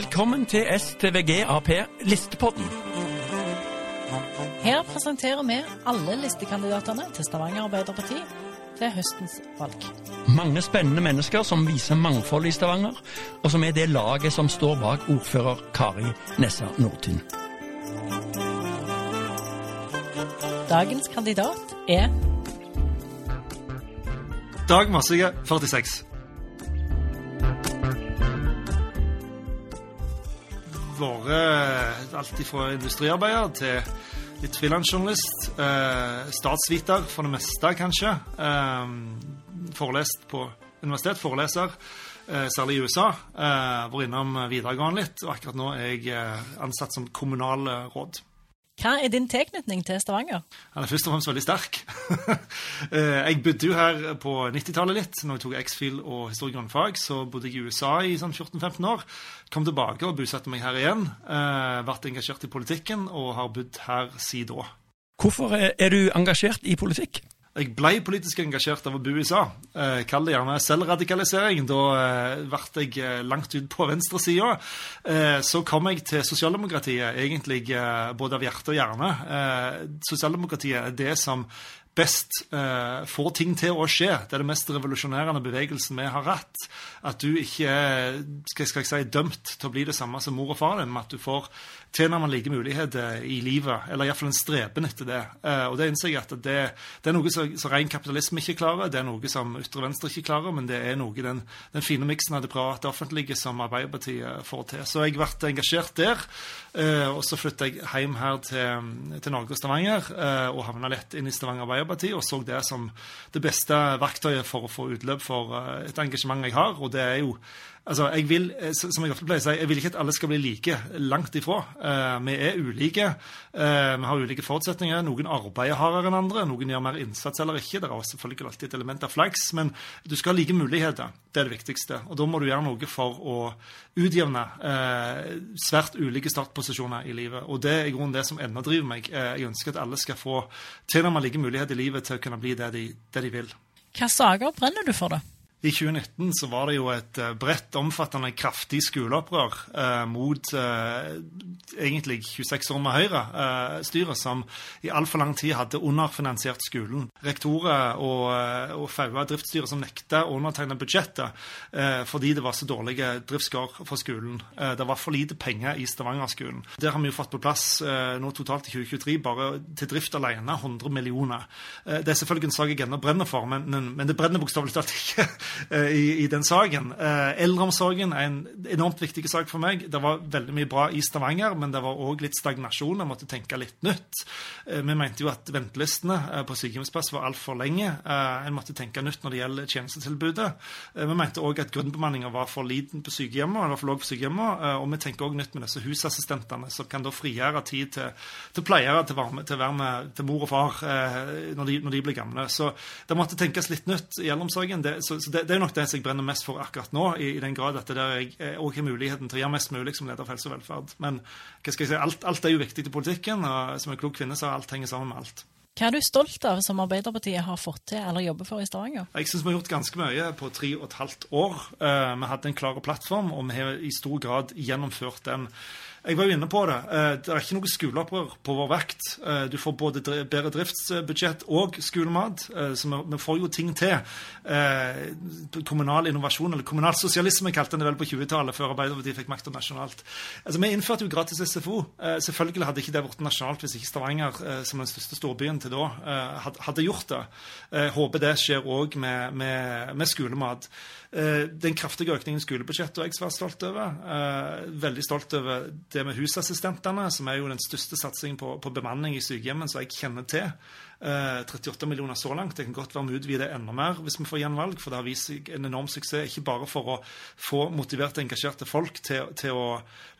Velkommen til STVG Ap Listepodden. Her presenterer vi alle listekandidatene til Stavanger Arbeiderparti til høstens valg. Mange spennende mennesker som viser mangfold i Stavanger, og som er det laget som står bak ordfører Kari Nessa Nordtun. Dagens kandidat er Dag Massige, 46. Vært alt fra industriarbeider til litt frilansjournalist. Eh, statsviter for det meste, kanskje. Eh, forelest på universitet, foreleser, eh, særlig i USA. Eh, Vært innom videregående litt, og akkurat nå er jeg eh, ansatt som kommunalråd. Hva er din tilknytning til Stavanger? Han er først og fremst veldig sterk. Eh, jeg bodde jo her på 90-tallet litt. Når jeg tok X-Fil og historie så bodde jeg i USA i sånn 14-15 år. Kom tilbake og bosatte meg her igjen. Eh, Vært engasjert i politikken og har bodd her siden da. Hvorfor er du engasjert i politikk? Jeg ble politisk engasjert av å bo i USA. Eh, Kall det gjerne selvradikalisering. Da eh, ble jeg langt ut på venstresida. Eh, så kom jeg til sosialdemokratiet, egentlig både av hjerte og hjerne. Sosialdemokratiet er det som best eh, får ting til å skje. Det er den mest revolusjonerende bevegelsen vi har hatt. At du ikke skal, jeg si, dømt til å bli det samme som mor og far din, men at du får tilnærmet like muligheter i livet, eller iallfall en streben etter det. Eh, og det innser jeg at det, det er noe som, som ren kapitalisme ikke klarer, det er noe som ytre venstre ikke klarer, men det er noe den, den fine miksen av det private offentlige som Arbeiderpartiet får til. Så jeg ble engasjert der, eh, og så flytta jeg hjem her til, til Norge og Stavanger, eh, og havna lett inn i Stavanger Arbeiderparti, og så det som det beste verktøyet for å få utløp for eh, et engasjement jeg har, og det er jo Altså, jeg vil, eh, som jeg ofte pleier å si, jeg vil ikke at alle skal bli like. Langt ifra. Eh, vi er ulike. Eh, vi har ulike forutsetninger. Noen arbeider hardere enn andre. Noen gjør mer innsats eller ikke. Det er selvfølgelig alltid et element av flaks, men du skal ha like muligheter. Det er det viktigste. Og da må du gjøre noe for å utjevne svært ulike startposisjoner i livet. Og det er i grunnen det som ennå driver meg. Jeg ønsker at alle skal få tilnærmet like muligheter i livet til å kunne bli det de, det de vil. Hva saker brenner du for, da? I 2019 så var det jo et eh, bredt, omfattende, kraftig skoleopprør eh, mot eh, egentlig 26 år med Høyre-styret, som i altfor lang tid hadde underfinansiert skolen. Rektorer og, eh, og FAUA driftsstyret som nekta å undertegne budsjettet eh, fordi det var så dårlige driftskår for skolen. Eh, det var for lite penger i Stavanger-skolen. Der har vi jo fått på plass eh, nå totalt i 2023 bare til drift alene 100 millioner. Eh, det er selvfølgelig en sak jeg ennå brenner for, men, men, men det brenner bokstavelig talt ikke eh, i, i den saken. Eh, Eldreomsorgen er en enormt viktig sak for meg. Det var veldig mye bra i Stavanger, men det var òg litt stagnasjon. Jeg måtte tenke litt nytt. Eh, Vi mente jo at ventelistene eh, på sykehjemsplass var altfor lenge. Eh, En måtte tenke nytt når det gjelder tjenestetilbudet. Eh, Vi mente òg at grunnbemanninga var for liten på sykehjemmet, eller for lav på sykehjemmet. eh, Og vi tenker òg nytt med disse husassistentene, som kan da frigjøre tid til, til pleiere til, å være med- være med til mor og far eh, når de, når de blir gamle. Så det måtte tenkes litt nytt i eldreomsorgen. Det, så, så det, det er nok det jeg brenner mest for akkurat nå, i, i den grad at det der jeg òg også har muligheten til å gjøre mest mulig som leder for helse og velferd. Men hva skal jeg si, alt, alt er jo viktig i politikken, og som en klok kvinne så alt henger sammen med alt. Hva er du stolt av som Arbeiderpartiet har fått til eller jobber for i Stavanger? Jeg syns vi har gjort ganske mye på tre og et halvt år. Eh, vi hadde en klar plattform, og vi har i stor grad gjennomført den. Jeg var jo inne på det. Eh, det er ikke noe skoleopprør på vår vakt. Eh, du får både bedre driftsbudsjett og skolemat, eh, så vi, får jo ting til. Kommunal innovasjon, eller kommunal sosialisme kalte en det vel på 20-tallet, før Arbeiderpartiet fikk makta nasjonalt. Altså, Vi innførte jo gratis SFO. Selvfølgelig hadde ikke det vært nasjonalt hvis ikke Stavanger, som den største storbyen til da, hadde gjort det. Håper det skjer òg med, med, med skolemat. Den kraftige økningen i skolebudsjettet er jeg svært stolt over. Veldig stolt over det med husassistentene, som er jo den største satsingen på, på bemanning i sykehjemmen som jeg kjenner til. Eh, 38 millioner så langt. Det kan godt være vi utvider enda mer hvis vi får gjenvalg, for det har vist seg en enorm suksess. Ikke bare for å få motiverte, engasjerte folk til, til å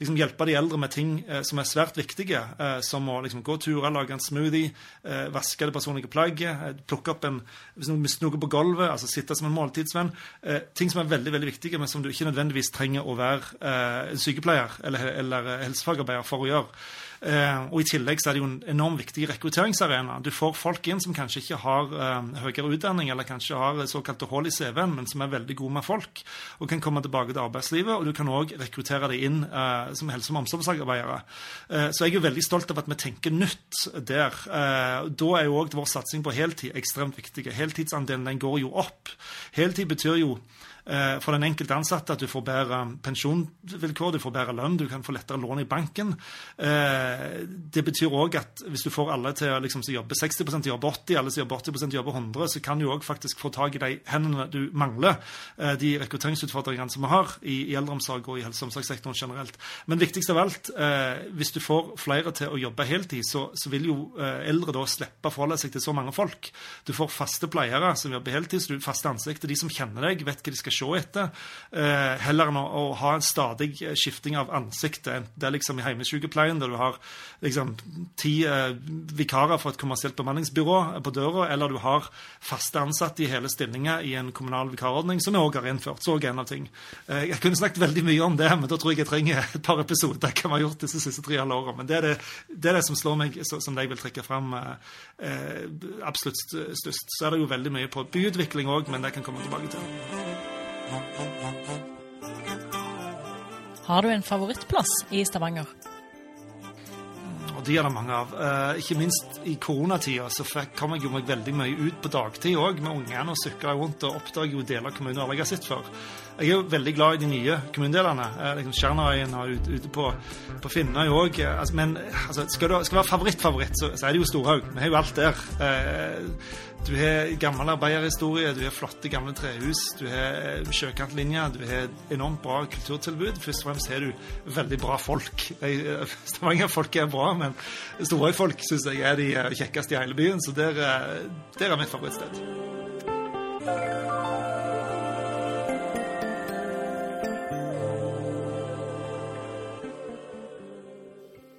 liksom, hjelpe de eldre med ting eh, som er svært viktige, eh, som å liksom, gå turer, lage en smoothie, eh, vaske det personlige plagget, eh, plukke opp en hvis noen mister på gulvet, altså sitte som en måltidsvenn. Eh, ting som er veldig veldig viktige, men som du ikke nødvendigvis trenger å være eh, en sykepleier eller, eller eh, helsefagarbeider for å gjøre. Eh, og I tillegg så er det jo en enormt viktig rekrutteringsarena. Du får folk inn som kanskje ikke har eh, høyere utdanning, eller kanskje har såkalte hull i CV-en, men som er veldig gode med folk, og kan komme tilbake til arbeidslivet. Og du kan òg rekruttere dem inn eh, som helse- og omsorgsarbeidere. Så jeg er jo veldig stolt av at vi tenker nytt der. Da er jo òg vår satsing på heltid ekstremt viktig. Heltidsandelen den går jo opp. Heltid betyr jo for den enkelte ansatte at du får bedre pensjonsvilkår, du får bedre lønn, du kan få lettere lån i banken. Eh, det betyr òg at hvis du får alle til liksom, jobbe 60 jobbe 80 alle som jobber 80% jobber 100 så kan du òg faktisk få tak i de hendene du mangler. Eh, de rekrutteringsutfordringene som vi har i, i eldreomsorg og i helse- og omsorgssektoren generelt. Men viktigst av alt, hvis du får flere til å jobbe heltid, så, så vil jo eldre da slippe å forholde seg til så mange folk. Du får faste pleiere som jobber heltid, så du faste ansikter. De som kjenner deg, vet hva de skal se etter, eh, heller enn å, ha en stadig skifting av ansiktet. Det er liksom i hjemmesykepleien, der du har liksom ti eh, vikarer for et kommersielt bemanningsbyrå på døra, eller du har faste ansatte i hele stillinger i en kommunal vikarordning, som vi òg har innført. Så er en av ting. Eh, jeg kunne snakket veldig mye om det, men da tror jeg jeg trenger et par episoder hva vi har gjort disse siste tre halve åra. Men det er det, det er det, som slår meg, som det jeg vil trekke fram eh, absolutt størst. Så er det jo veldig mye på byutvikling òg, men det kan komme tilbake til. Har du en favorittplass i Stavanger? Og de er det mange av. Eh, ikke minst i koronatida så kom jeg jo meg veldig mye ut på dagtid òg med ungene og sykla rundt og oppdaget jo deler av kommunen jeg har sett før. Jeg er jo veldig glad i de nye kommunedelene. Eh, liksom Skjernøyen og ute, ute på, på Finnøy òg. Eh, altså, men altså, skal du være favorittfavoritt, -favoritt, så, så, er det jo Storhaug. Vi har jo alt der. Eh, du har gammel arbeiderhistorie, du har flotte, gamle trehus, du har sjøkantlinje, du har enormt bra kulturtilbud. Først og fremst har du veldig bra folk. Stavanger-folk er bra, men Storøy-folk syns jeg er de kjekkeste i hele byen, så der, der er mitt favorittsted.